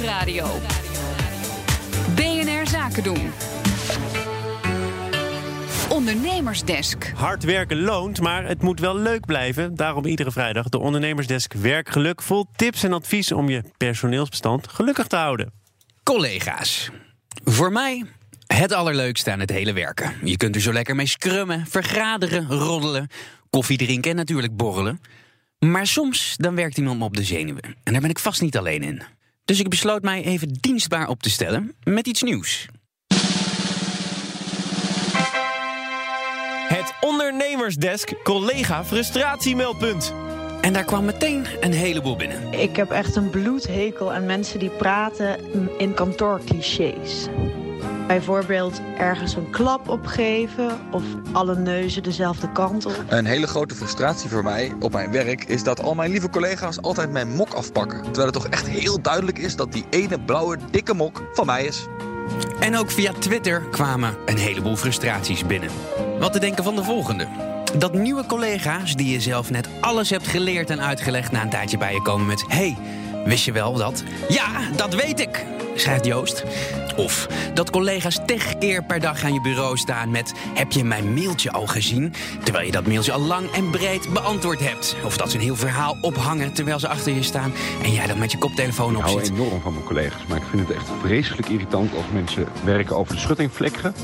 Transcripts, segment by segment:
Nieuwsradio. BNR Zaken doen. Ondernemersdesk. Hard werken loont, maar het moet wel leuk blijven. Daarom iedere vrijdag de Ondernemersdesk Werkgeluk vol tips en advies om je personeelsbestand gelukkig te houden. Collega's. Voor mij het allerleukste aan het hele werken. Je kunt er zo lekker mee scrummen, vergaderen, roddelen, koffie drinken en natuurlijk borrelen. Maar soms dan werkt iemand me op de zenuwen. En daar ben ik vast niet alleen in. Dus ik besloot mij even dienstbaar op te stellen met iets nieuws. Het Ondernemersdesk collega frustratiemeldpunt. En daar kwam meteen een heleboel binnen. Ik heb echt een bloedhekel aan mensen die praten in kantoorclichés. Bijvoorbeeld ergens een klap opgeven of alle neuzen dezelfde kant op. Een hele grote frustratie voor mij op mijn werk is dat al mijn lieve collega's altijd mijn mok afpakken. Terwijl het toch echt heel duidelijk is dat die ene blauwe dikke mok van mij is. En ook via Twitter kwamen een heleboel frustraties binnen. Wat te denken van de volgende. Dat nieuwe collega's die je zelf net alles hebt geleerd en uitgelegd na een tijdje bij je komen met: Hey, wist je wel dat? Ja, dat weet ik, schrijft Joost. Of dat collega's tig keer per dag aan je bureau staan met: Heb je mijn mailtje al gezien? Terwijl je dat mailtje al lang en breed beantwoord hebt. Of dat ze een heel verhaal ophangen terwijl ze achter je staan en jij dan met je koptelefoon op Ik hou zit. enorm van mijn collega's, maar ik vind het echt vreselijk irritant als mensen werken over de schutting flikkeren.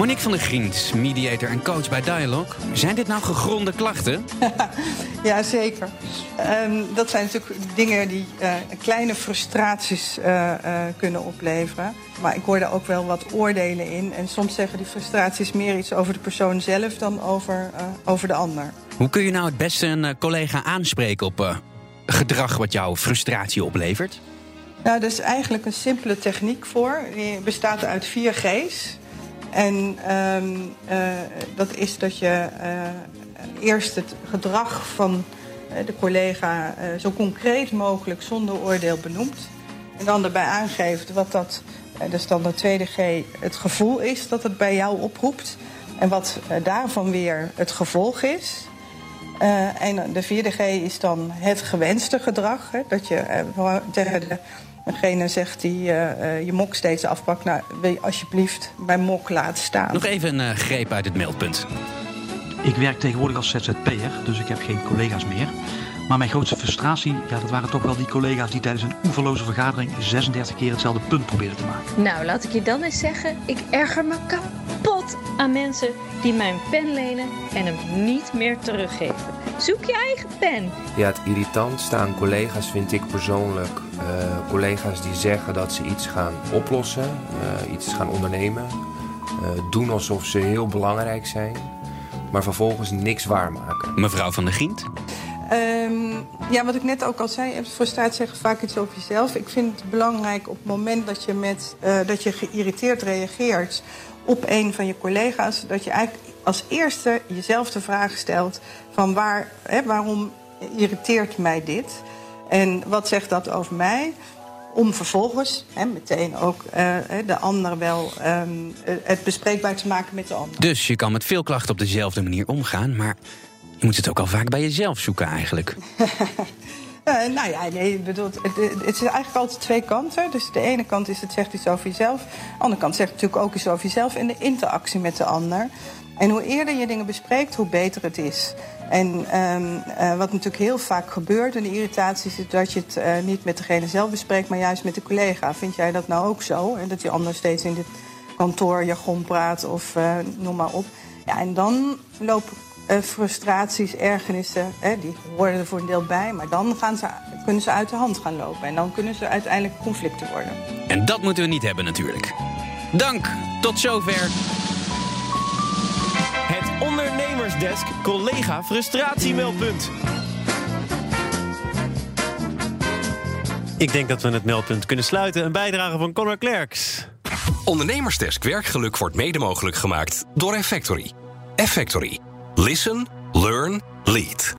Monique van der Griend, mediator en coach bij Dialog. Zijn dit nou gegronde klachten? Ja, zeker. Ehm, dat zijn natuurlijk dingen die eh, kleine frustraties eh, eh, kunnen opleveren. Maar ik hoor daar ook wel wat oordelen in. En soms zeggen die frustraties meer iets over de persoon zelf dan over, over de ander. Hoe kun je nou het beste een collega aanspreken op gedrag wat jouw frustratie oplevert? Nou, daar is eigenlijk een simpele techniek voor. Die bestaat uit vier G's. En ehm, eh, dat is dat je eh, eerst het gedrag van eh, de collega zo concreet mogelijk zonder oordeel benoemt. En dan erbij aangeeft wat dat, is dan de tweede G, het gevoel is dat het bij jou oproept. En wat daarvan weer het gevolg is. En de vierde G is dan het gewenste gedrag. Hè, dat je tegen de, degene zegt die eh, eh, je mok steeds afpakt. Nou, wil je alsjeblieft mijn mok laten staan. Nog even een eh, greep uit het meldpunt. Ik werk tegenwoordig als ZZP'er, dus ik heb geen collega's meer. Maar mijn grootste frustratie, ja, dat waren toch wel die collega's die tijdens een oeverloze vergadering 36 keer hetzelfde punt probeerden te maken. Nou, laat ik je dan eens zeggen, ik erger me kapot aan mensen die mijn pen lenen en hem niet meer teruggeven. Zoek je eigen pen. Ja, het irritantste aan collega's vind ik persoonlijk eh, collega's die zeggen dat ze iets gaan oplossen, eh, iets gaan ondernemen, eh, doen alsof ze heel belangrijk zijn, maar vervolgens niks waarmaken. Mevrouw van der Gient. Ehm, ja, wat ik net ook al zei, frustratie zegt vaak iets over jezelf. Ik vind het belangrijk op het moment dat je, met, eh, dat je geïrriteerd reageert op een van je collega's, dat je eigenlijk als eerste jezelf de vraag stelt van waar, hè, waarom irriteert mij dit? En wat zegt dat over mij? Om vervolgens hè, meteen ook eh, de ander wel ehm, het bespreekbaar te maken met de ander. Dus je kan met veel klachten op dezelfde manier omgaan, maar je moet het ook al vaak bij jezelf zoeken eigenlijk. Eh, nou ja, nee, ik bedoel, het, het is eigenlijk altijd twee kanten. Dus de ene kant is het zegt iets over jezelf. De andere kant zegt natuurlijk ook iets over jezelf en de interactie met de ander. En hoe eerder je dingen bespreekt, hoe beter het is. En ehm, eh, wat natuurlijk heel vaak gebeurt in de irritaties... is dat je het eh, niet met degene zelf bespreekt, maar juist met de collega. Vind jij dat nou ook zo? En dat die ander steeds in dit kantoorjargon praat of noem maar op. Ja, en dan lopen frustraties, ergernissen, hè, die horen er voor een deel bij. Maar dan gaan ze, kunnen ze uit de hand gaan lopen. En dan kunnen ze uiteindelijk conflicten worden. En dat moeten we niet hebben natuurlijk. Dank, tot zover. Het Ondernemersdesk collega frustratiemeldpunt. Ik denk dat we het meldpunt kunnen sluiten. Een bijdrage van Conor Klerks. Ondernemersdesk Werkgeluk wordt mede mogelijk gemaakt door Effectory. Effectory. Listen, learn, lead.